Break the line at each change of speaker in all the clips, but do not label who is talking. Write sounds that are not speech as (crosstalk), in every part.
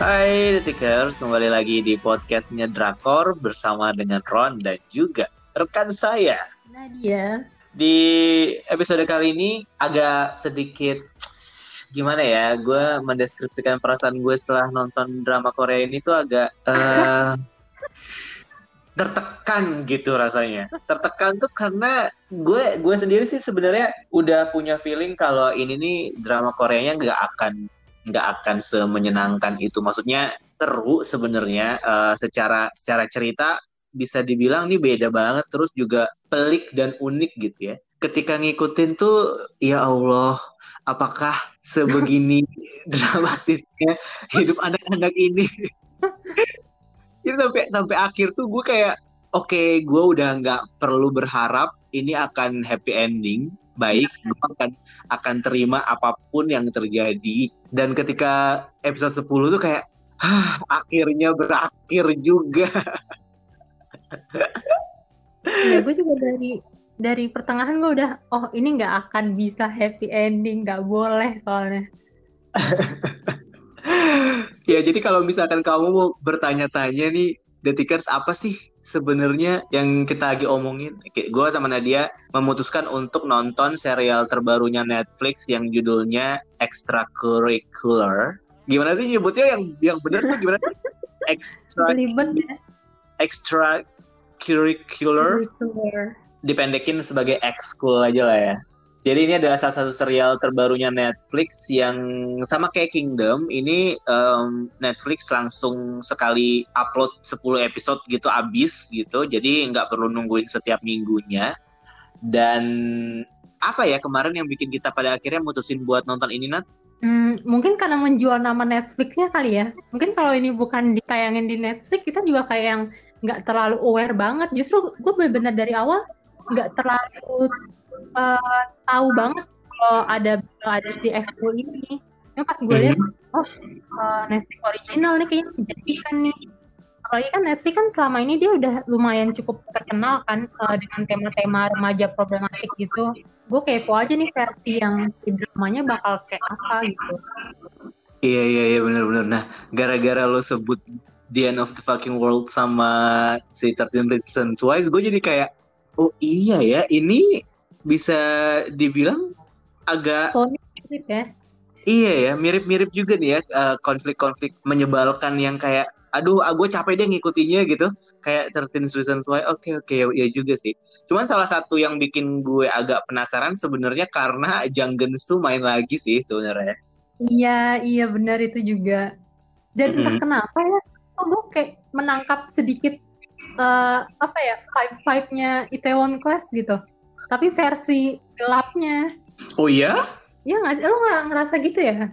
Hai Detikers, kembali lagi di podcastnya Drakor bersama dengan Ron dan juga rekan saya.
Nadia.
Di episode kali ini agak sedikit gimana ya, gue mendeskripsikan perasaan gue setelah nonton drama Korea ini tuh agak uh, (laughs) tertekan gitu rasanya. Tertekan tuh karena gue gue sendiri sih sebenarnya udah punya feeling kalau ini nih drama Koreanya nggak akan nggak akan semenyenangkan itu. Maksudnya seru sebenarnya uh, secara secara cerita bisa dibilang ini beda banget terus juga pelik dan unik gitu ya. Ketika ngikutin tuh ya Allah, apakah sebegini (laughs) dramatisnya hidup anak-anak ini? (laughs) Jadi sampai sampai akhir tuh gue kayak oke, okay, gue udah nggak perlu berharap ini akan happy ending baik, gue akan akan terima apa pun yang terjadi. Dan ketika episode 10 tuh kayak, Hah, akhirnya berakhir juga.
ya gue juga dari dari pertengahan gue udah, oh ini nggak akan bisa happy ending, nggak boleh soalnya. (laughs)
ya jadi kalau misalkan kamu mau bertanya-tanya nih, Detikers apa sih sebenarnya yang kita lagi omongin, gue sama Nadia memutuskan untuk nonton serial terbarunya Netflix yang judulnya Extracurricular. Gimana sih nyebutnya yang yang benar tuh gimana? (laughs)
Extra ya.
Extracurricular. Dipendekin sebagai ekskul aja lah ya. Jadi ini adalah salah satu serial terbarunya Netflix yang sama kayak Kingdom. Ini um, Netflix langsung sekali upload 10 episode gitu abis gitu. Jadi nggak perlu nungguin setiap minggunya. Dan apa ya kemarin yang bikin kita pada akhirnya mutusin buat nonton ini Nat?
Hmm, mungkin karena menjual nama Netflixnya kali ya. Mungkin kalau ini bukan ditayangin di Netflix, kita juga kayak yang nggak terlalu aware banget. Justru gue benar-benar dari awal nggak terlalu uh, tahu banget kalau ada ada si ekskul ini. Yang pas gue lihat, mm-hmm. oh uh, Netflix original nih kayaknya menjadikan nih. Apalagi kan Netflix kan selama ini dia udah lumayan cukup terkenal kan uh, dengan tema-tema remaja problematik gitu. Gue kepo aja nih versi yang dramanya bakal kayak apa gitu.
Iya iya iya benar-benar. Nah gara-gara lo sebut The End of the Fucking World sama si 13 Reasons Why, gue jadi kayak oh iya ya ini bisa dibilang agak
mirip ya.
Iya ya, mirip-mirip juga nih ya uh, konflik-konflik menyebalkan yang kayak aduh, ah, gue capek deh ngikutinya gitu. Kayak 13 Reasons Why. Oke, okay, oke, okay, ya, ya juga sih. Cuman salah satu yang bikin gue agak penasaran sebenarnya karena Jang Gensu main lagi sih sebenarnya.
Iya, iya benar itu juga. Dan mm -hmm. entah kenapa ya, kok gue kayak menangkap sedikit uh, apa ya vibe-vibe-nya Itaewon Class gitu tapi versi gelapnya.
Oh iya?
Iya nggak, lo nggak ngerasa gitu ya?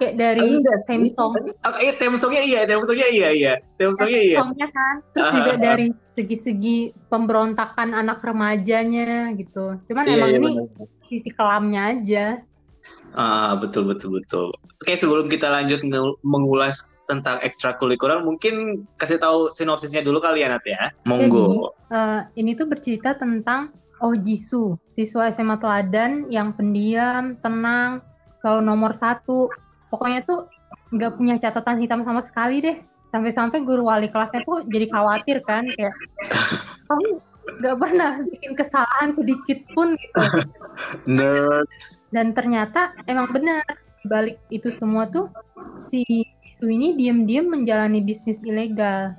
Kayak dari theme song.
Oh, iya, theme songnya iya, theme songnya iya, iya. Theme songnya iya.
Songnya kan. Terus uh, juga dari segi-segi pemberontakan anak remajanya gitu. Cuman iya, emang iya, ini bener. sisi kelamnya aja.
Ah, betul, betul, betul. Oke, sebelum kita lanjut mengulas tentang ekstrakurikuler, mungkin kasih tahu sinopsisnya dulu kali ya, Nat ya. Monggo.
Jadi, uh, ini tuh bercerita tentang Oh Jisoo, siswa SMA teladan yang pendiam, tenang, selalu nomor satu. Pokoknya tuh nggak punya catatan hitam sama sekali deh. Sampai-sampai guru wali kelasnya tuh jadi khawatir kan, kayak kamu nggak pernah bikin kesalahan sedikit pun gitu. (laughs)
Nerd.
Dan ternyata emang benar balik itu semua tuh si Jisoo ini diam-diam menjalani bisnis ilegal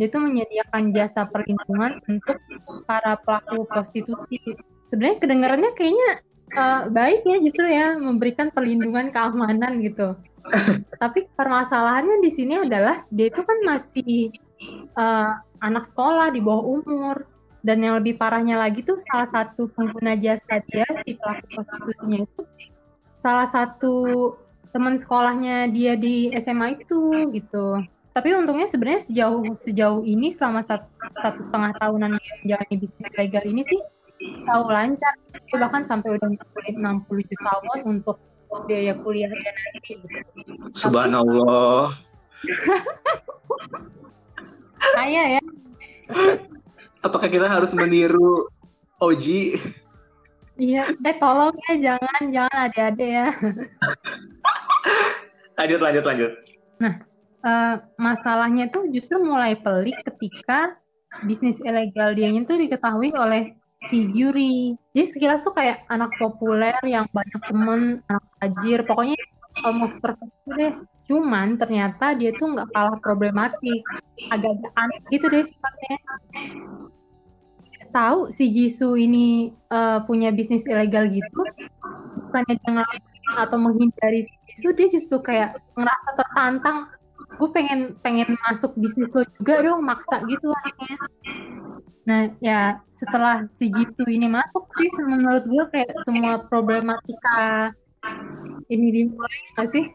dia tuh menyediakan jasa perlindungan untuk para pelaku prostitusi. Sebenarnya kedengarannya kayaknya uh, baik ya justru ya memberikan perlindungan keamanan gitu. (laughs) Tapi permasalahannya di sini adalah dia itu kan masih uh, anak sekolah di bawah umur dan yang lebih parahnya lagi tuh salah satu pengguna jasa dia si pelaku prostitusinya itu salah satu teman sekolahnya dia di SMA itu gitu tapi untungnya sebenarnya sejauh sejauh ini selama satu, satu setengah tahunan dia menjalani bisnis legal ini sih selalu lancar. Dia bahkan sampai udah ngumpulin 60 juta won untuk biaya kuliah dia nanti.
Subhanallah. (laughs)
Saya ya.
Apakah kita harus meniru Oji
iya eh tolong ya jangan jangan adik-adik ya. (laughs)
Lanjut lanjut lanjut.
Nah uh, masalahnya tuh justru mulai pelik ketika bisnis ilegal dia itu diketahui oleh si Yuri. Jadi sekilas tuh kayak anak populer yang banyak temen, anak tajir, pokoknya almost perfect deh. Cuman ternyata dia tuh nggak kalah problematik, agak aneh gitu deh sifatnya. Tahu si Jisoo ini uh, punya bisnis ilegal gitu, bukannya dia atau menghindari si Jisoo, dia justru kayak ngerasa tertantang gue pengen pengen masuk bisnis lo juga dong. Maksa gitu anaknya nah ya setelah si Jitu ini masuk sih menurut gue kayak semua problematika ini dimulai gak sih?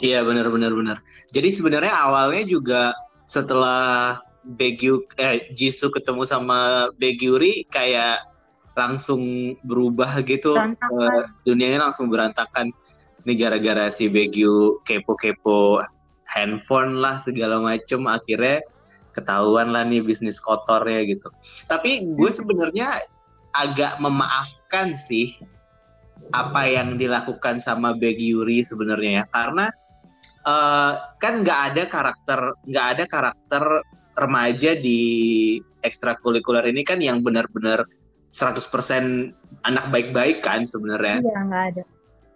Iya benar benar benar jadi sebenarnya awalnya juga setelah Begyu eh Jisoo ketemu sama Begyuri kayak langsung berubah gitu. Uh, dunianya langsung berantakan ini gara-gara si Begyu kepo-kepo handphone lah segala macem akhirnya ketahuan lah nih bisnis kotornya gitu. Tapi gue sebenarnya agak memaafkan sih apa yang dilakukan sama Beg Yuri sebenarnya ya karena uh, kan nggak ada karakter nggak ada karakter remaja di ekstrakurikuler ini kan yang benar-benar 100% anak baik-baik kan sebenarnya.
Iya, nggak ada.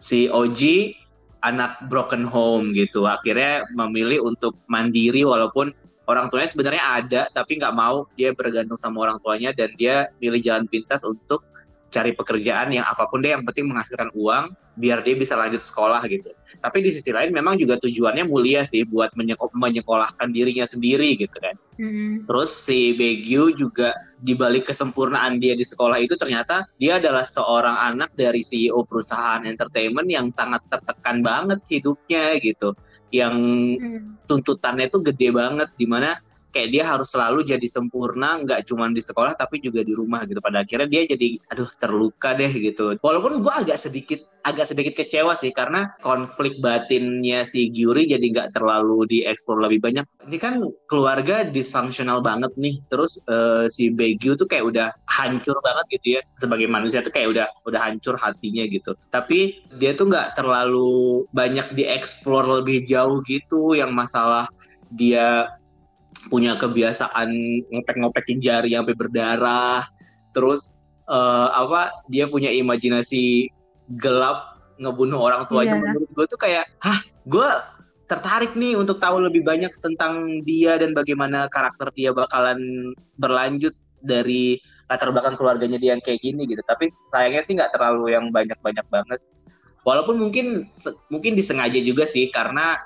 Si Oji anak broken home gitu. Akhirnya memilih untuk mandiri walaupun orang tuanya sebenarnya ada tapi nggak mau dia bergantung sama orang tuanya dan dia pilih jalan pintas untuk cari pekerjaan yang apa pun deh yang penting menghasilkan uang biar dia bisa lanjut sekolah gitu. Tapi di sisi lain memang juga tujuannya mulia sih buat menyeko menyekolahkan dirinya sendiri gitu kan. Mm-hmm. Terus si Begyu juga dibalik kesempurnaan dia di sekolah itu ternyata dia adalah seorang anak dari CEO perusahaan entertainment yang sangat tertekan banget hidupnya gitu. Yang mm. tuntutannya itu gede banget di mana kayak dia harus selalu jadi sempurna nggak cuma di sekolah tapi juga di rumah gitu. Pada akhirnya dia jadi aduh terluka deh gitu. Walaupun gue agak sedikit agak sedikit kecewa sih karena konflik batinnya si Gyuri jadi nggak terlalu dieksplor lebih banyak. Ini kan keluarga disfungsional banget nih. Terus uh, si Begyu tuh kayak udah hancur banget gitu ya. Sebagai manusia tuh kayak udah udah hancur hatinya gitu. Tapi dia tuh nggak terlalu banyak dieksplor lebih jauh gitu. Yang masalah dia punya kebiasaan ngopek-ngopekin jari sampai berdarah. Terus uh, apa dia punya imajinasi gelap ngebunuh orang tuanya yeah. menurut gue tuh kayak hah gue tertarik nih untuk tahu lebih banyak tentang dia dan bagaimana karakter dia bakalan berlanjut dari latar belakang keluarganya dia yang kayak gini gitu. Tapi sayangnya sih nggak terlalu yang banyak-banyak banget. Walaupun mungkin mungkin disengaja juga sih karena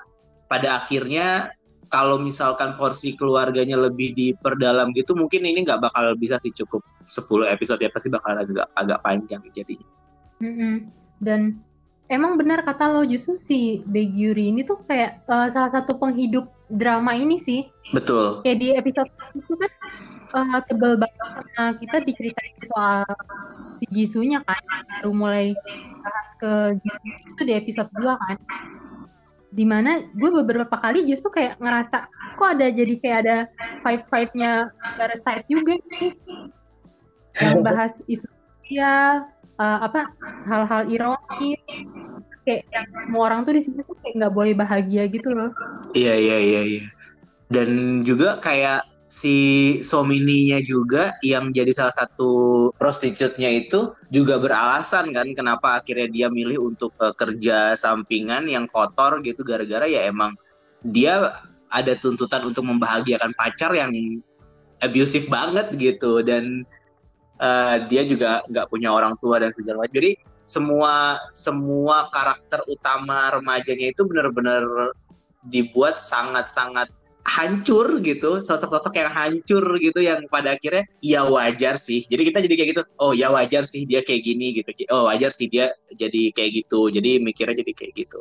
pada akhirnya kalau misalkan porsi keluarganya lebih diperdalam gitu mungkin ini nggak bakal bisa sih cukup 10 episode ya pasti bakal agak agak panjang jadinya.
Mm-hmm. Dan emang benar kata lo justru si Beguri ini tuh kayak uh, salah satu penghidup drama ini sih.
Betul.
Kayak di episode itu kan uh, tebel banget karena kita diceritain soal si Jisunya kan baru mulai bahas ke Jisu itu di episode 2 kan di mana gue beberapa kali justru kayak ngerasa kok ada jadi kayak ada five five nya Parasite juga nih? Yang bahas isu sosial uh, apa hal-hal ironis kayak yang semua orang tuh di sini tuh kayak nggak boleh bahagia gitu loh.
Iya iya iya iya. Dan juga kayak si Somininya juga yang jadi salah satu prostitutnya itu juga beralasan kan kenapa akhirnya dia milih untuk uh, kerja sampingan yang kotor gitu gara-gara ya emang dia ada tuntutan untuk membahagiakan pacar yang abusive banget gitu. Dan uh, dia juga nggak punya orang tua dan segala macam. Jadi semua semua karakter utama remajanya itu benar-benar dibuat sangat-sangat hancur gitu sosok-sosok yang hancur gitu yang pada akhirnya ya wajar sih. Jadi kita jadi kayak gitu oh ya wajar sih dia kayak gini gitu. Oh wajar sih dia jadi kayak gitu jadi mikirnya jadi kayak gitu.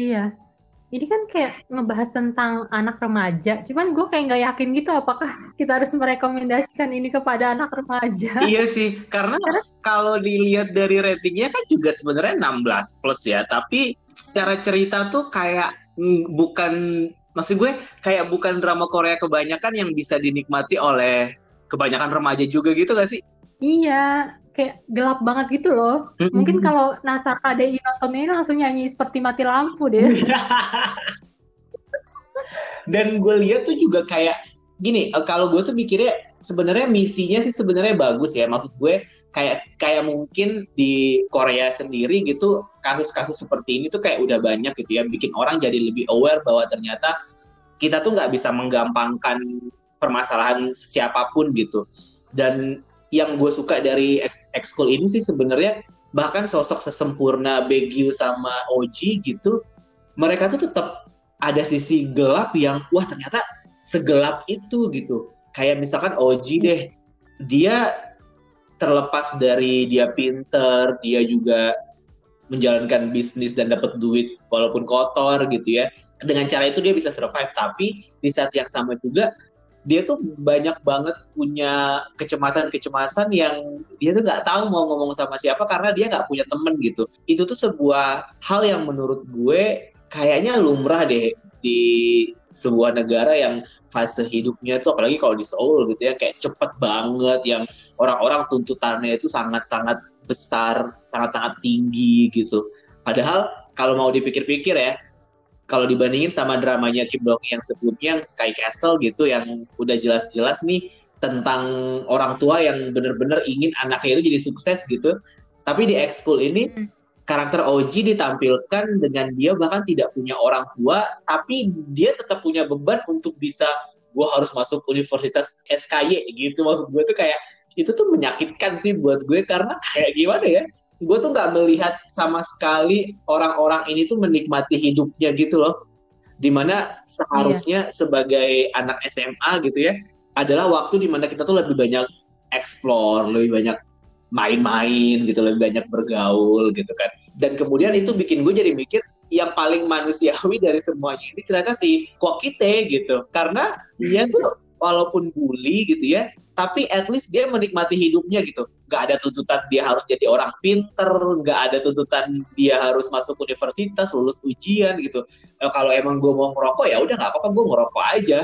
Iya. Ini kan kayak ngebahas tentang anak remaja cuman gue kayak nggak yakin gitu apakah kita harus merekomendasikan ini kepada anak remaja. (laughs)
Iya sih karena kalau dilihat dari ratingnya kan juga sebenarnya 16 plus ya tapi secara cerita tuh kayak mm, bukan maksud gue kayak bukan drama Korea kebanyakan yang bisa dinikmati oleh kebanyakan remaja juga gitu gak sih?
Iya, kayak gelap banget gitu loh. Mm-hmm. Mungkin kalau Nasar KDI nonton ini langsung nyanyi seperti mati lampu deh. (laughs)
dan gue lihat tuh juga kayak gini eh, kalau gue tuh mikirnya sebenarnya misinya sih sebenarnya bagus ya. Maksud gue kayak kayak mungkin di Korea sendiri gitu kasus-kasus seperti ini tuh kayak udah banyak gitu ya. Bikin orang jadi lebih aware bahwa ternyata kita tuh nggak bisa menggampangkan permasalahan siapa pun gitu. Dan yang gue suka dari ekskul ini sih sebenarnya bahkan sosok sesempurna Begyu sama Oji gitu mereka tuh tetap ada sisi gelap yang wah ternyata segelap itu gitu kayak misalkan Oji deh dia terlepas dari dia pinter dia juga menjalankan bisnis dan dapat duit walaupun kotor gitu ya dengan cara itu dia bisa survive tapi di saat yang sama juga dia tuh banyak banget punya kecemasan-kecemasan yang dia tuh nggak tahu mau ngomong sama siapa karena dia nggak punya temen gitu. Itu tuh sebuah hal yang menurut gue kayaknya lumrah deh di sebuah negara yang fase hidupnya tuh apalagi kalau di Seoul gitu ya kayak cepet banget yang orang-orang tuntutannya itu sangat-sangat besar, sangat-sangat tinggi gitu. Padahal kalau mau dipikir-pikir ya, kalau dibandingin sama dramanya Kim Dong yang sebelumnya Sky Castle gitu yang udah jelas-jelas nih tentang orang tua yang bener-bener ingin anaknya itu jadi sukses gitu. Tapi di X-School ini hmm. Karakter Oji ditampilkan dengan dia bahkan tidak punya orang tua, tapi dia tetap punya beban untuk bisa gue harus masuk universitas SKY gitu. Maksud gue tuh kayak itu tuh menyakitkan sih buat gue karena kayak gimana ya? gue tuh nggak melihat sama sekali orang-orang ini tuh menikmati hidupnya gitu loh di mana seharusnya iya. sebagai anak SMA gitu ya adalah waktu di mana kita tuh lebih banyak explore lebih banyak main-main gitu lebih banyak bergaul gitu kan. Dan kemudian itu bikin gue jadi mikir yang paling manusiawi (laughs) dari semuanya ini ternyata si Kokite gitu. Karena dia tuh walaupun bully gitu ya tapi at least dia menikmati hidupnya gitu. Nggak ada tuntutan dia harus jadi orang pinter nggak ada tuntutan dia harus masuk universitas lulus ujian gitu. Nah, kalau emang gue mau ngerokok ya udah nggak apa-apa gue ngerokok aja.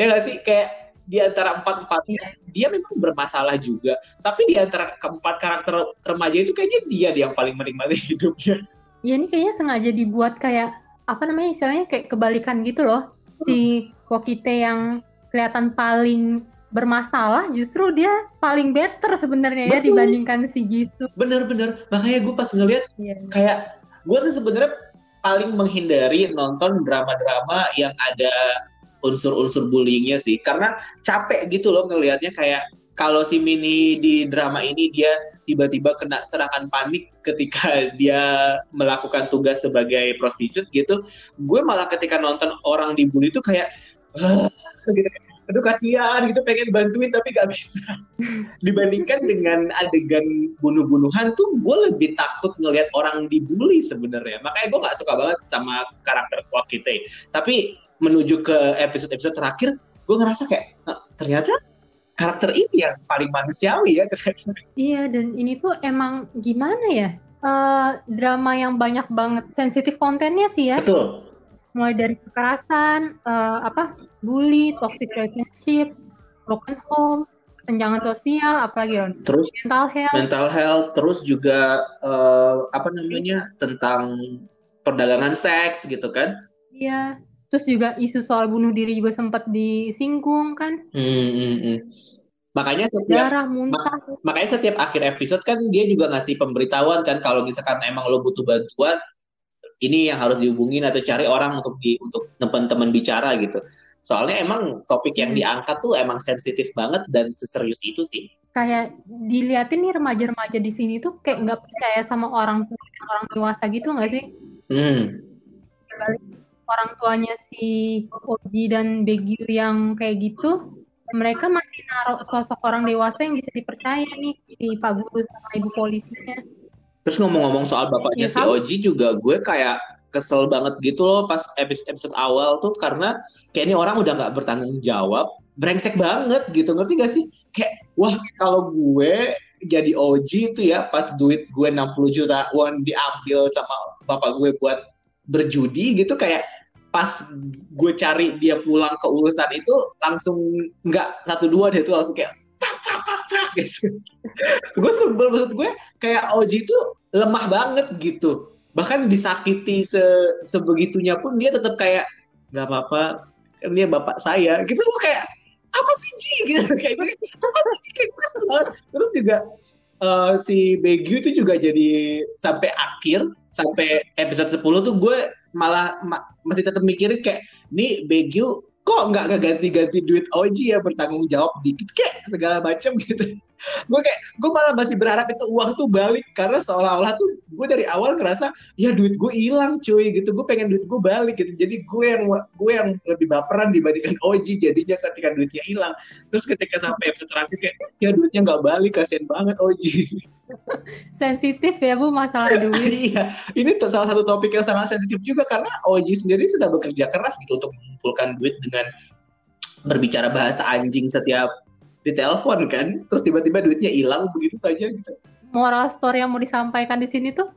Ya nggak sih? Kayak di antara empat empatnya dia memang bermasalah juga. Tapi di antara keempat karakter remaja itu kayaknya dia yang paling menikmati (laughs) hidupnya.
Ya ini kayaknya sengaja dibuat kayak apa namanya istilahnya kayak kebalikan gitu loh. Si Kokite yang kelihatan paling bermasalah justru dia paling better sebenarnya ya dibandingkan si Jisoo.
Bener-bener. Makanya gue pas ngeliat yeah. kayak gue sih sebenarnya paling menghindari nonton drama-drama yang ada unsur-unsur bullyingnya sih. Karena capek gitu loh ngelihatnya kayak kalau si Mini di drama ini dia tiba-tiba kena serangan panik ketika (laughs) dia melakukan tugas sebagai prostitut gitu. Gue malah ketika nonton orang dibully itu kayak gitu. Aduh kasihan gitu pengen bantuin tapi gak bisa. (laughs) Dibandingkan dengan adegan bunuh-bunuhan tuh gue lebih takut ngelihat orang dibully sebenarnya. Makanya gue nggak suka banget sama karakter kuat kita tapi menuju ke episode-episode terakhir gue ngerasa kayak nah, ternyata karakter ini yang paling manusiawi ya ternyata
iya dan ini tuh emang gimana ya uh, drama yang banyak banget sensitif kontennya sih ya
betul
mulai dari kekerasan, uh, apa, bully, toxic relationship, broken home, kesenjangan sosial, apalagi Ron?
Terus mental health. Mental health, terus juga uh, apa namanya tentang perdagangan seks gitu kan?
Iya. Terus juga isu soal bunuh diri juga sempat disinggung kan?
Hmm, hmm, hmm. Makanya setiap
darah muntah.
Mak makanya setiap akhir episode kan dia juga ngasih pemberitahuan kan kalau misalkan emang lo butuh bantuan, ini yang harus dihubungin atau cari orang untuk di untuk teman-teman bicara gitu. Soalnya emang topik yang hmm. diangkat tuh emang sensitif banget dan seserius itu sih.
Kayak diliatin nih remaja-remaja di sini tuh kayak nggak percaya sama orang tua orang dewasa gitu nggak sih?
Hmm.
Orang tuanya si Oji dan Begyu yang kayak gitu, mereka masih naruh sosok orang dewasa yang bisa dipercaya nih di Pak Guru sama Ibu polisinya.
Terus ngomong-ngomong soal bapaknya ya, si Oji juga gue kayak kesel banget gitu loh pas episode episode awal tuh karena kayak ini orang udah nggak bertanggung jawab, brengsek banget gitu ngerti gak sih? Kayak wah kalau gue jadi Oji itu ya pas duit gue 60 juta won diambil sama bapak gue buat berjudi gitu kayak pas gue cari dia pulang ke urusan itu langsung nggak satu dua deh tuh langsung kayak gitu. (laughs) Gue sebel maksud gue kayak Oji itu lemah banget gitu. Bahkan disakiti se sebegitunya pun dia tetap kayak nggak apa-apa dia bapak saya. Gitu gue kayak apa sih Ji? (laughs) Gitu kayak gue apa sih kayak gue terus juga uh, si Begyu itu juga jadi sampai akhir sampai episode 10 tuh gue malah ma masih tetap mikirin kayak nih Begyu kok nggak ganti-ganti duit Oji ya bertanggung jawab dikit kayak segala macam (laughs) gitu gue kayak gue malah masih berharap itu uang tuh balik karena seolah-olah tuh gue dari awal ngerasa ya duit gue hilang cuy gitu. Gue pengen duit gue balik gitu. Jadi gue yang gue yang lebih baperan dibandingkan (laughs) Oji jadinya ketika duitnya hilang. Terus ketika sampai episode terakhir kayak ya duitnya nggak balik kasian banget Oji (laughs)
sensitif ya bu masalah (laughs) duit.
Iya ini salah satu topik yang sangat sensitif juga karena Oji sendiri sudah bekerja keras gitu untuk mengumpulkan duit dengan berbicara bahasa anjing setiap ditelepon kan terus tiba-tiba duitnya hilang begitu saja gitu.
Moral story yang mau disampaikan di sini tuh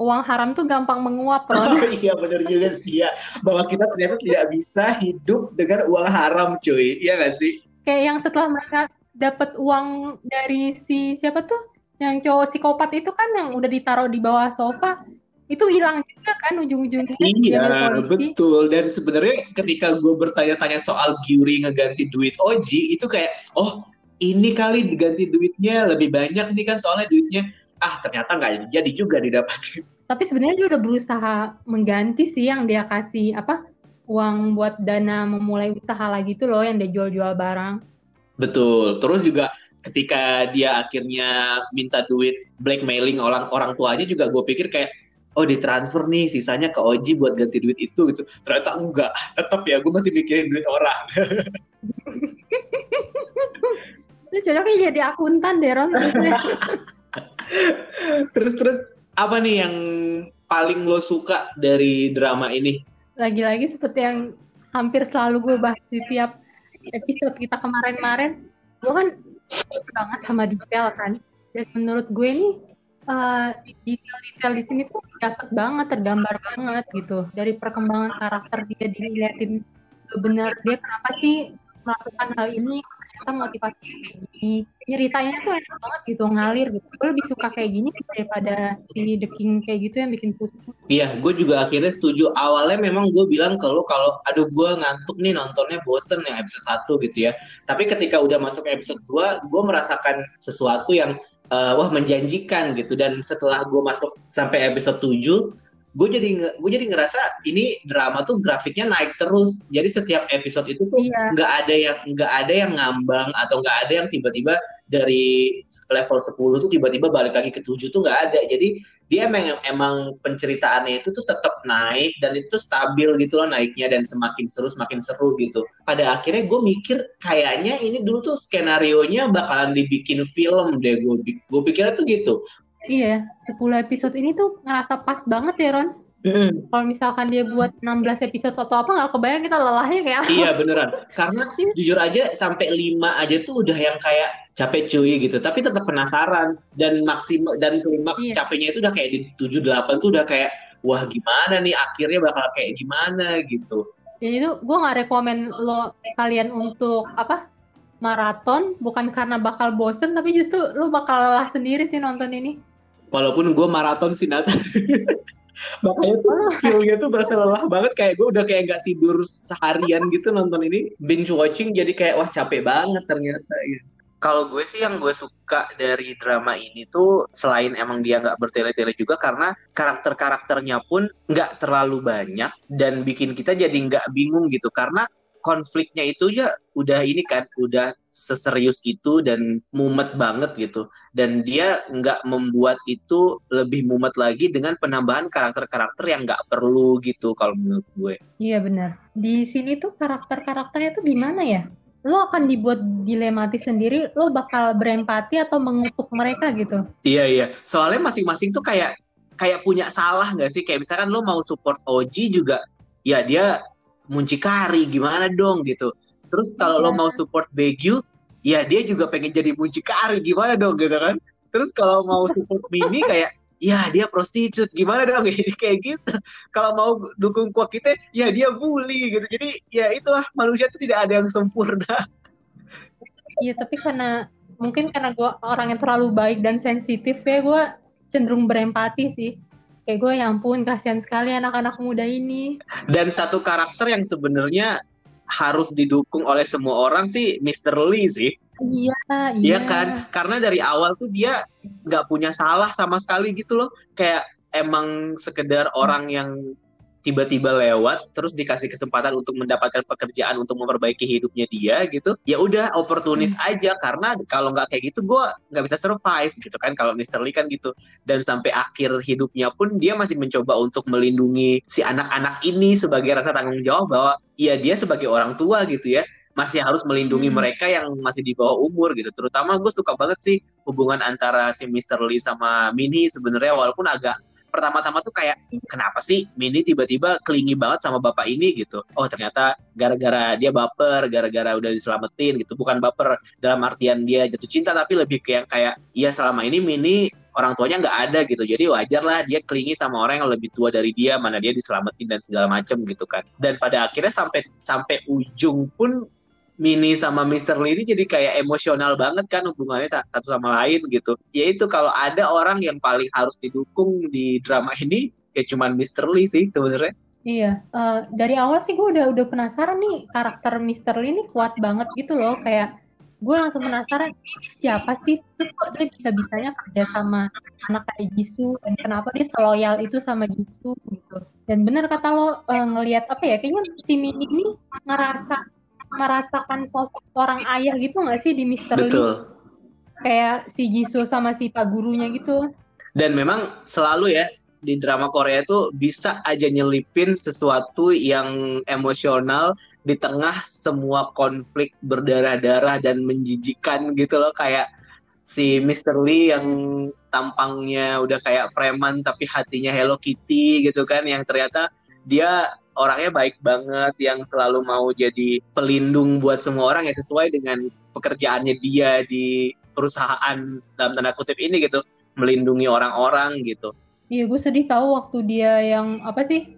uang haram tuh gampang menguap
loh. (laughs) Oh iya benar juga sih ya. Bahwa kita ternyata tidak bisa hidup dengan uang haram cuy. Iya gak sih?
Kayak yang setelah mereka dapat uang dari si siapa tuh? Yang cowok psikopat itu kan yang udah ditaruh di bawah sofa itu hilang juga kan ujung-ujungnya
iya betul. Dan sebenarnya ketika gue bertanya-tanya soal Gyuri ngeganti duit Oji itu kayak oh ini kali diganti duitnya lebih banyak nih kan soalnya duitnya. Ah ternyata nggak jadi juga didapatin. (laughs)
Tapi sebenarnya dia udah berusaha mengganti sih yang dia kasih apa uang buat dana memulai usaha lagi tuh loh yang dia jual-jual barang.
Betul. Terus juga ketika dia akhirnya minta duit blackmailing orang orang tuanya juga gue pikir kayak oh ditransfer nih sisanya ke Oji buat ganti duit itu gitu. Ternyata enggak. (laughs) Tetap ya gue masih mikirin duit orang. (laughs)
Lu cocoknya jadi akuntan deh Ron. (laughs)
Terus terus apa nih yang paling lo suka dari drama ini?
Lagi-lagi seperti yang hampir selalu gue bahas di tiap episode kita kemarin-kemarin gue kan banget sama detail kan. Dan menurut gue nih uh, detail-detail di sini tuh dapat banget, tergambar banget gitu. Dari perkembangan karakter dia dilihatin benar dia kenapa sih melakukan hal ini ternyata motivasinya kayak gini. Ceritanya tuh enak banget gitu ngalir gitu. Gue lebih suka kayak gini daripada si The King kayak gitu yang bikin pusing.
Iya gue juga akhirnya setuju. Awalnya memang gue bilang ke lo kalau aduh gue ngantuk nih nontonnya bosen yang episode 1 gitu ya. Tapi ketika udah masuk episode 2 gue merasakan sesuatu yang uh, wah menjanjikan gitu dan setelah gue masuk sampai episode 7 gue jadi gue jadi ngerasa ini drama tuh grafiknya naik terus jadi setiap episode itu tuh iya. nggak iya. ada yang nggak ada yang ngambang atau nggak ada yang tiba-tiba dari level 10 tuh tiba-tiba balik lagi ke 7 tuh nggak ada. Jadi dia emang emang penceritaannya itu tuh tetap naik dan itu stabil gitu loh naiknya dan semakin seru semakin seru gitu. Pada akhirnya gue mikir kayaknya ini dulu tuh skenario nya bakalan dibikin film deh. Gue gue pikirnya tuh gitu.
Iya, 10 episode ini tuh ngerasa pas banget ya Ron. Mm. Kalau misalkan dia buat 16 episode atau apa nggak kebayang kita lelahnya kayak apa.
Iya beneran. Karena iya. jujur aja sampai 5 aja tuh udah yang kayak capek cuy gitu. Tapi tetap penasaran dan maksimal dan klimaks iya. capeknya itu udah kayak di 7 8 tuh udah kayak wah gimana nih akhirnya bakal kayak gimana gitu.
Jadi itu gue nggak rekomen lo kalian untuk apa maraton bukan karena bakal bosen tapi justru lo bakal lelah sendiri sih nonton ini
walaupun gue maraton sih Nat (laughs) makanya tuh feelnya tuh berasa lelah banget kayak gue udah kayak nggak tidur seharian gitu nonton ini binge watching jadi kayak wah capek banget ternyata ya. Kalau gue sih yang gue suka dari drama ini tuh selain emang dia nggak bertele-tele juga karena karakter-karakternya pun nggak terlalu banyak dan bikin kita jadi nggak bingung gitu karena konfliknya itu ya udah ini kan udah seserius itu dan mumet banget gitu. Dan dia nggak membuat itu lebih mumet lagi dengan penambahan karakter-karakter yang nggak perlu gitu kalau menurut gue.
Iya benar. Di sini tuh karakter-karakternya tuh gimana ya? Lo akan dibuat dilematis sendiri lo bakal berempati atau mengutuk mereka gitu.
Iya iya. Soalnya masing-masing tuh kayak kayak punya salah nggak sih? Kayak misalkan lo mau support Oji juga ya dia muncikari gimana dong gitu terus kalau yeah. lo mau support Begyu ya dia juga pengen jadi muncikari gimana dong gitu kan? Terus kalau mau support Mini (laughs) kayak ya dia prostitut gimana dong? (laughs) Jadi kayak gitu. Kalau mau dukung kuat kita ya dia bully gitu. Jadi ya itulah manusia itu tidak ada yang sempurna. (laughs)
Iya tapi karena mungkin karena gue orang yang terlalu baik dan sensitif ya gue cenderung berempati sih. Kayak gue ya ampun kasihan sekali anak-anak muda ini.
Dan satu karakter yang sebenarnya harus didukung oleh semua orang sih Mr. Lee sih.
Iya,
Iya
iya.
kan? Karena dari awal tuh dia nggak punya salah sama sekali gitu loh. Kayak emang sekedar orang yang tiba-tiba lewat terus dikasih kesempatan untuk mendapatkan pekerjaan untuk memperbaiki hidupnya dia gitu ya udah oportunis aja karena kalau nggak kayak gitu gue nggak bisa survive gitu kan kalau Mr. Lee kan gitu dan sampai akhir hidupnya pun dia masih mencoba untuk melindungi si anak-anak ini sebagai rasa tanggung jawab bahwa ya dia sebagai orang tua gitu ya masih harus melindungi
Hmm.
mereka yang masih di bawah umur gitu. Terutama gue suka banget sih hubungan antara si Mr. Lee sama Minnie sebenarnya walaupun agak pertama-tama tuh kayak kenapa sih Minnie tiba-tiba kelingi banget sama bapak ini gitu. Oh ternyata gara-gara dia baper, gara-gara udah diselamatin gitu. Bukan baper dalam artian dia jatuh cinta tapi lebih kayak kayak ya selama ini Minnie orang tuanya nggak ada gitu. Jadi wajar lah dia kelingi sama orang yang lebih tua dari dia, mana dia diselamatin dan segala macem gitu kan. Dan pada akhirnya sampai sampai ujung pun Mini sama Mr. Lee ini jadi kayak emosional banget kan hubungannya sa- satu sama lain gitu. Ya itu kalau ada orang yang paling harus didukung di drama ini ya cuman Mr. Lee sih sebenarnya.
Iya, eh, dari awal sih gue udah udah penasaran nih karakter Mr. Lee ini kuat banget gitu loh, kayak gue langsung penasaran siapa sih, terus kok dia bisa-bisanya kerja sama anak kayak Jisoo dan kenapa dia seloyal itu sama Jisoo gitu. Dan bener kata lo eh, ngelihat apa ya, kayaknya si Mini ini ngerasa merasakan sosok orang ayah gitu nggak sih di. Lee,
Betul.
kayak si Jisoo sama si pak gurunya gitu.
Dan memang selalu ya di drama Korea itu bisa aja nyelipin sesuatu yang emosional di tengah semua konflik berdarah-darah dan menjijikan gitu loh kayak si Mr. Lee yang tampangnya udah kayak preman tapi hatinya Hello Kitty gitu kan yang ternyata dia orangnya baik banget yang selalu mau jadi pelindung buat semua orang ya sesuai dengan pekerjaannya dia di perusahaan dalam tanda kutip ini gitu melindungi orang-orang gitu.
Iya, gue sedih tahu waktu dia yang apa sih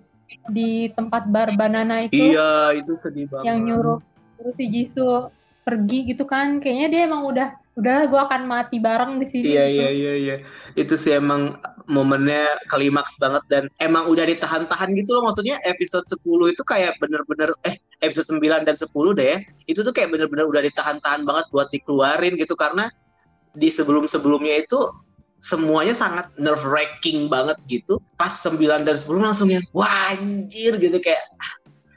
di tempat bar banana itu.
Iya, itu sedih banget.
yang nyuruh nyuruh si Jisoo pergi gitu kan kayaknya dia emang udah udah gue akan mati bareng di sini
Iya
gitu.
iya iya iya. Itu sih emang momennya klimaks banget dan emang udah ditahan-tahan gitu loh maksudnya episode 10 itu kayak bener-bener eh episode 9 dan 10 deh ya. Itu tuh kayak bener-bener udah ditahan-tahan banget buat dikeluarin gitu karena di sebelum-sebelumnya itu semuanya sangat nerve wracking banget gitu. Pas 9 dan 10 langsung yang wah anjir gitu kayak ah,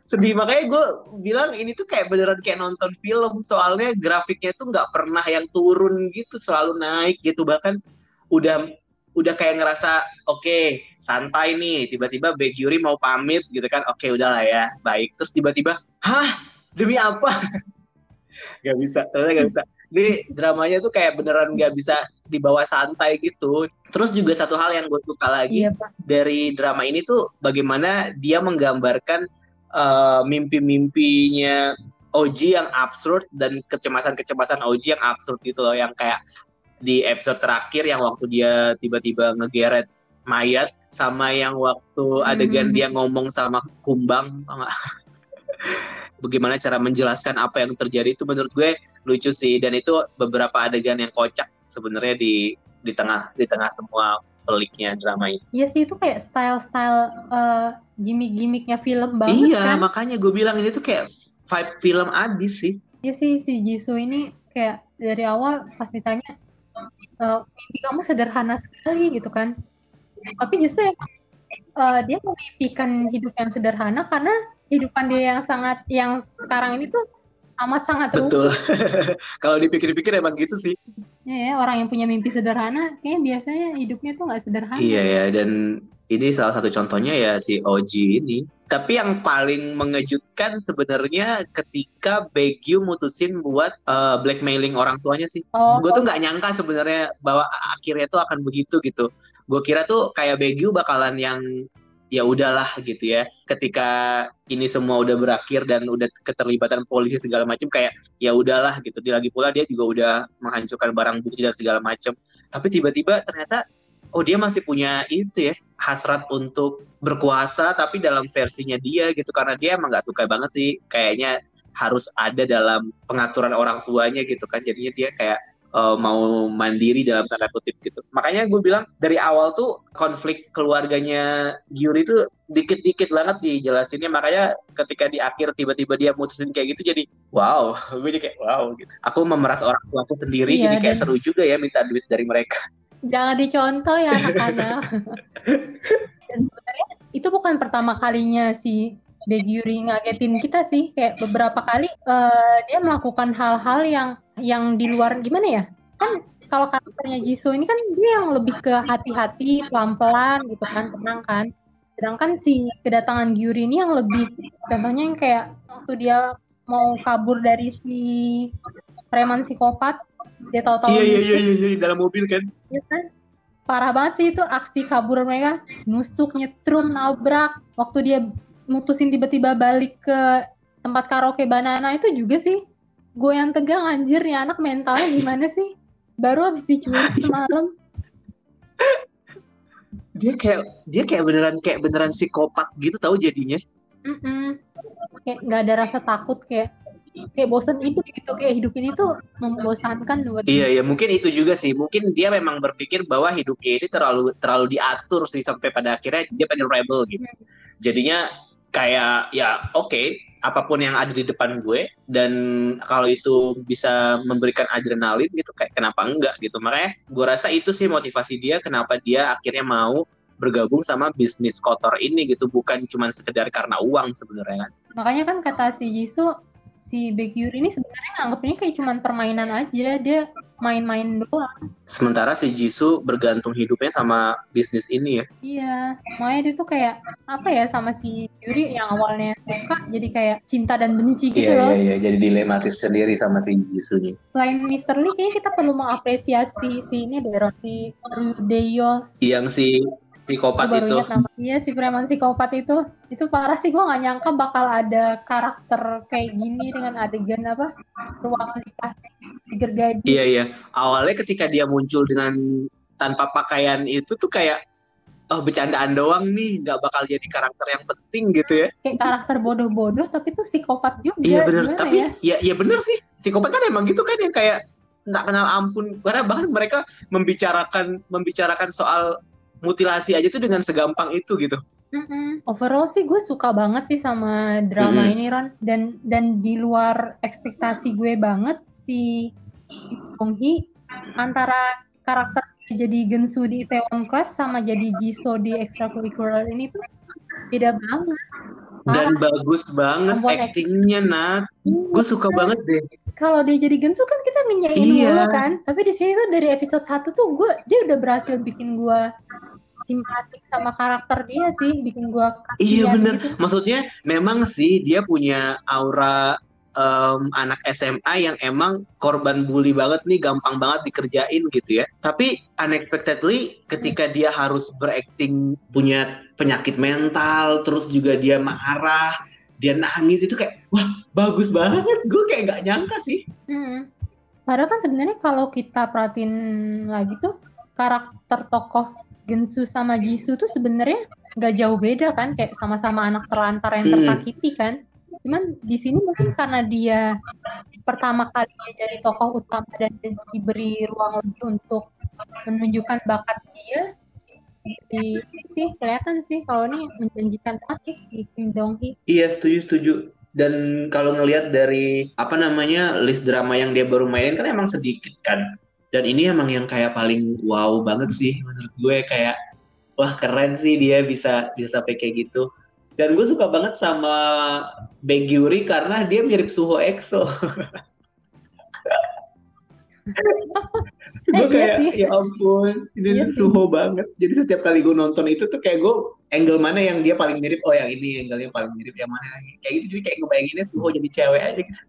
sedih makanya gue bilang ini tuh kayak beneran kayak nonton film. Soalnya grafiknya tuh nggak pernah yang turun gitu selalu naik gitu. Bahkan udah udah kayak ngerasa oke santai nih. Tiba-tiba Baek Yuri mau pamit gitu kan. Oke udahlah ya baik. Terus tiba-tiba hah? Demi apa? (laughs) Nggak bisa ternyata nggak bisa. Ini dramanya tuh kayak beneran nggak bisa dibawa santai gitu. Terus juga satu hal yang gue suka lagi
Iya, Pak.
dari drama ini tuh bagaimana dia menggambarkan uh, mimpi-mimpinya Oji yang absurd dan kecemasan-kecemasan Oji yang absurd gitu loh yang kayak di episode terakhir yang waktu dia tiba-tiba ngegeret mayat sama yang waktu adegan
Mhm.
dia ngomong sama Kumbang (laughs) bagaimana cara menjelaskan apa yang terjadi itu menurut gue lucu sih dan itu beberapa adegan yang kocak sebenarnya di di tengah di tengah semua peliknya drama ini.
Iya sih itu kayak style-style eh, gimmick-gimmicknya film banget
iya,
kan.
makanya gue bilang ini tuh kayak vibe film abis sih.
Iya sih si Jisoo ini kayak dari awal pas ditanya eh, mimpi kamu sederhana sekali gitu kan. Tapi justru emang, eh, dia memimpikan hidup yang sederhana karena kehidupan dia yang sangat yang sekarang ini tuh amat sangat rumit.
Betul. (laughs) Kalau dipikir-pikir emang gitu sih.
Ya, ya, orang yang punya mimpi sederhana, kayaknya biasanya hidupnya tuh nggak sederhana.
Iya ya, dan ini salah satu contohnya ya si Oji ini. Tapi yang paling mengejutkan sebenarnya ketika Baekgyu mutusin buat uh, blackmailing orang tuanya sih.
Oh,
Gue tuh nggak nyangka sebenarnya bahwa akhirnya tuh akan begitu gitu. Gue kira tuh kayak Baekgyu bakalan yang ya udahlah gitu ya. Ketika ini semua udah berakhir dan udah keterlibatan polisi segala macam kayak ya udahlah gitu. Dia lagi pula dia juga udah menghancurkan barang bukti dan segala macam. Tapi tiba-tiba ternyata oh dia masih punya itu ya hasrat untuk berkuasa tapi dalam versinya dia gitu karena dia emang nggak suka banget sih kayaknya harus ada dalam pengaturan orang tuanya gitu kan jadinya dia kayak uh, mau mandiri dalam tanda kutip gitu. Makanya gue bilang dari awal tuh konflik keluarganya Gyuri itu dikit-dikit banget dijelasinnya. Makanya ketika di akhir tiba-tiba dia mutusin kayak gitu jadi wow, (laughs) gue jadi kayak wow gitu. Aku memeras orang tua aku sendiri iya, jadi kayak dan... seru juga ya minta duit dari mereka. (laughs)
Jangan dicontoh ya anak-anak. (laughs) dan sebenarnya itu bukan pertama kalinya si Yuri ngagetin kita sih kayak beberapa kali uh, dia melakukan hal-hal yang yang di luar gimana ya? Kan kalau karakternya Jisoo ini kan dia yang lebih ke hati-hati pelan-pelan gitu kan tenang kan. Sedangkan si kedatangan Gyuri ini yang lebih contohnya yang kayak waktu dia mau kabur dari si preman psikopat dia tahu-tahu
iya, iya iya iya iya dalam mobil kan.
Iya kan? Parah banget sih itu aksi kabur mereka nusuk nyetrum nabrak. Waktu dia mutusin tiba-tiba balik ke tempat karaoke banana itu juga sih. Gue yang tegang anjir nih anak mentalnya gimana sih? Baru habis diculik (laughs) semalam.
Dia kayak dia kayak beneran kayak beneran psikopat gitu tahu jadinya.
Mm -mm. kayak nggak ada rasa takut kayak kayak bosan itu gitu. Kayak hidup ini tuh membosankan buat
iya iya mungkin itu juga sih. Mungkin dia memang berpikir bahwa hidupnya ini terlalu terlalu diatur sih sampai pada akhirnya dia pengen rebel gitu. Hmm. jadinya kayak ya oke okay, apa pun yang ada di depan gue dan kalau itu bisa memberikan adrenalin gitu kayak kenapa enggak gitu. Makanya gue rasa itu sih motivasi dia kenapa dia akhirnya mau bergabung sama bisnis kotor ini gitu bukan cuma sekedar karena uang sebenarnya kan.
Makanya kan kata si Jisoo si Baekhyun ini sebenarnya nganggap ini kayak cuman permainan aja dia main-main doang.
Sementara si Jisoo bergantung hidupnya sama bisnis ini ya.
Iya makanya dia tuh kayak apa ya sama si Yuri yang awalnya suka jadi kayak cinta dan benci gitu
iya,
loh.
iya iya jadi dilematis sendiri sama si Jisoo nih
selain Mr. Lee kayaknya kita perlu mengapresiasi si ini deh si Rudeyo
yang si psikopat baru itu.
Iya si preman psikopat itu. Itu parah sih gue gak nyangka bakal ada karakter kayak gini dengan adegan apa ruangan di digergaji.
Iya iya. Awalnya ketika dia muncul dengan tanpa pakaian itu tuh kayak oh bercandaan doang nih nggak bakal jadi karakter yang penting gitu ya
kayak karakter bodoh-bodoh tapi tuh psikopat juga
iya bener tapi ya? ya ya bener sih psikopat kan emang gitu kan yang kayak nggak kenal ampun karena bahkan mereka membicarakan membicarakan soal mutilasi aja tuh dengan segampang itu gitu.
Mm-mm. Overall sih gue suka banget sih sama drama mm ini Ron dan dan di luar ekspektasi gue banget si Bong Hee antara karakter jadi Gensu di Itaewon Class sama jadi Jisoo di Extracurricular ini tuh beda banget.
Dan bagus banget actingnya Nat. Iya. Gue suka banget deh.
Kalau dia jadi Gensu kan kita ngenyain iya. dulu kan. Tapi di sini tuh dari episode 1 tuh gue dia udah berhasil bikin gue simpatik sama karakter dia sih bikin gua
iya bener. gitu. maksudnya memang sih dia punya aura um, anak SMA yang emang korban bully banget nih gampang banget dikerjain gitu ya. Tapi unexpectedly ketika dia harus berakting punya penyakit mental terus juga dia marah dia nangis itu kayak wah bagus banget. Gue kayak nggak nyangka sih. Hmm.
padahal kan sebenarnya kalau kita perhatiin lagi tuh karakter tokoh Gensu sama Jisoo tuh sebenarnya nggak jauh beda kan? Kayak sama-sama anak terlantar yang hmm. tersakiti kan? Cuman di sini mungkin karena dia pertama kali dia jadi tokoh utama dan diberi ruang lebih untuk menunjukkan bakat dia jadi sih kelihatan sih kalau ini menjanjikan banget si Kim Dong Hee.
Iya setuju setuju. Dan kalau ngelihat dari apa namanya list drama yang dia baru mainin kan emang sedikit kan dan ini emang yang kayak paling wow banget sih menurut gue kayak wah keren sih dia bisa bisa sampai kayak gitu. Dan gue suka banget sama Yuri karena dia mirip Suho EXO. (laughs) Gue kayak iya ya ampun ini iya Suho banget. Jadi setiap kali gue nonton itu tuh kayak gue angle mana yang dia paling mirip? Oh yang ini angle yang paling mirip yang mana kayak gitu jadi kayak ngebayanginnya Suho jadi cewek aja gitu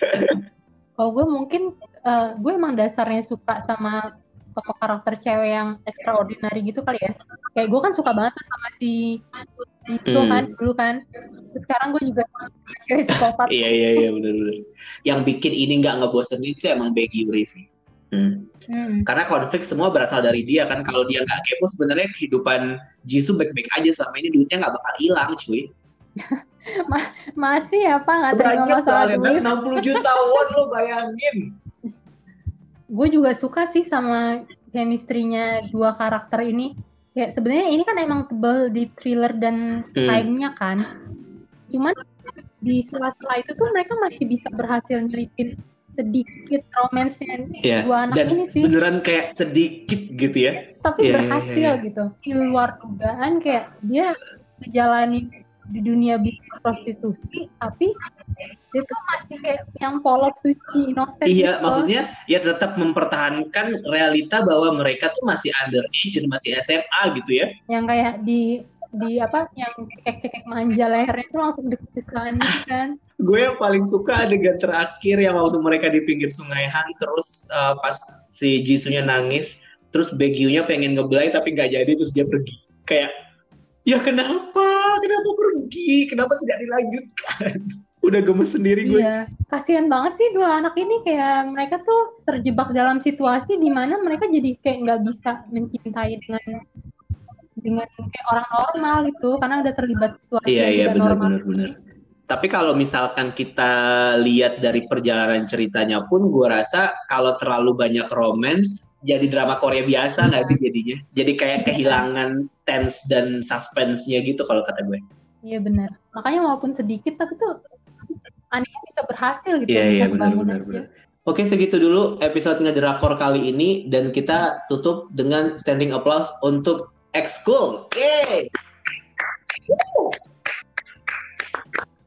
(laughs)
kalau gue mungkin uh, gue emang dasarnya suka sama tokoh karakter cewek yang extraordinary gitu kali ya. Kayak gue kan suka banget tuh sama si itu hmm. kan dulu kan. Terus sekarang gue juga cewek psikopat.
iya iya iya benar-benar. Yang bikin ini nggak ngebosenin itu emang Becky Yuri sih. Hmm. Hmm. Karena konflik semua berasal dari dia kan. Kalau dia nggak kepo sebenarnya kehidupan Jisoo baik-baik aja selama ini duitnya nggak bakal hilang cuy. (laughs)
Ma masih apa nggak terima masalah duit?
60 juta won lo bayangin.
gue juga suka sih sama chemistry-nya dua karakter ini. Kayak sebenarnya ini kan emang tebel di thriller dan
Hmm.
crime-nya kan. Cuman di sela-sela itu tuh mereka masih bisa berhasil nyelipin sedikit romance-nya
Iya,
dua anak
dan
ini sih.
beneran kayak sedikit gitu ya.
Tapi
Iya, iya,
berhasil
iya.
gitu. Di luar dugaan kayak dia ngejalanin di dunia bisnis prostitusi, tapi dia tuh masih kayak yang polos suci, innocent
Iya,
gitu.
maksudnya ya tetap mempertahankan realita bahwa mereka tuh masih underage dan masih SMA gitu ya.
yang kayak di di apa yang cekek-cekek manja lehernya itu langsung deg-degan gitu kan
Gue yang paling suka adegan terakhir yang waktu mereka di pinggir sungai Han terus uh, pas si Jisunya nangis, terus Baekhyunnya pengen ngebelai tapi nggak jadi terus dia pergi. Kayak ya kenapa? Kenapa pergi? Kenapa tidak dilanjutkan? (laughs) Udah gemes sendiri gue.
iya kasihan banget sih dua anak ini kayak mereka tuh terjebak dalam situasi di mana mereka jadi kayak nggak bisa mencintai dengan dengan kayak orang normal gitu karena udah terlibat situasi
Iya
yang
iya
tidak
benar
normal
benar benar. Tapi kalau misalkan kita lihat dari perjalanan ceritanya pun, gue rasa kalau terlalu banyak romance, jadi drama Korea biasa nggak sih jadinya? Jadi kayak kehilangan tense dan suspense-nya gitu kalau kata gue.
iya benar makanya walaupun sedikit tapi tuh anehnya bisa berhasil gitu
Iya
bisa
iya benar benar. Oke segitu dulu episode ngedrakor kali ini dan kita tutup dengan standing applause untuk X-School. Yeay!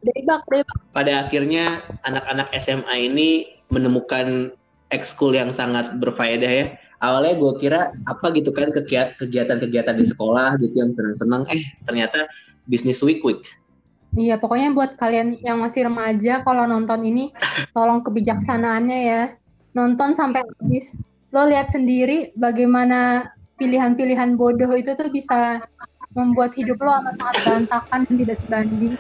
debak debak
pada akhirnya anak-anak SMA ini menemukan ekskul yang sangat berfaedah ya. Awalnya gue kira apa gitu kan kegiat- kegiatan-kegiatan di sekolah gitu yang seneng-seneng, eh ternyata bisnis week week.
Iya, pokoknya buat kalian yang masih remaja kalau nonton ini tolong kebijaksanaannya ya. Nonton sampai habis. Lo lihat sendiri bagaimana pilihan-pilihan bodoh itu tuh bisa membuat hidup lo amat sangat berantakan dan tidak sebanding.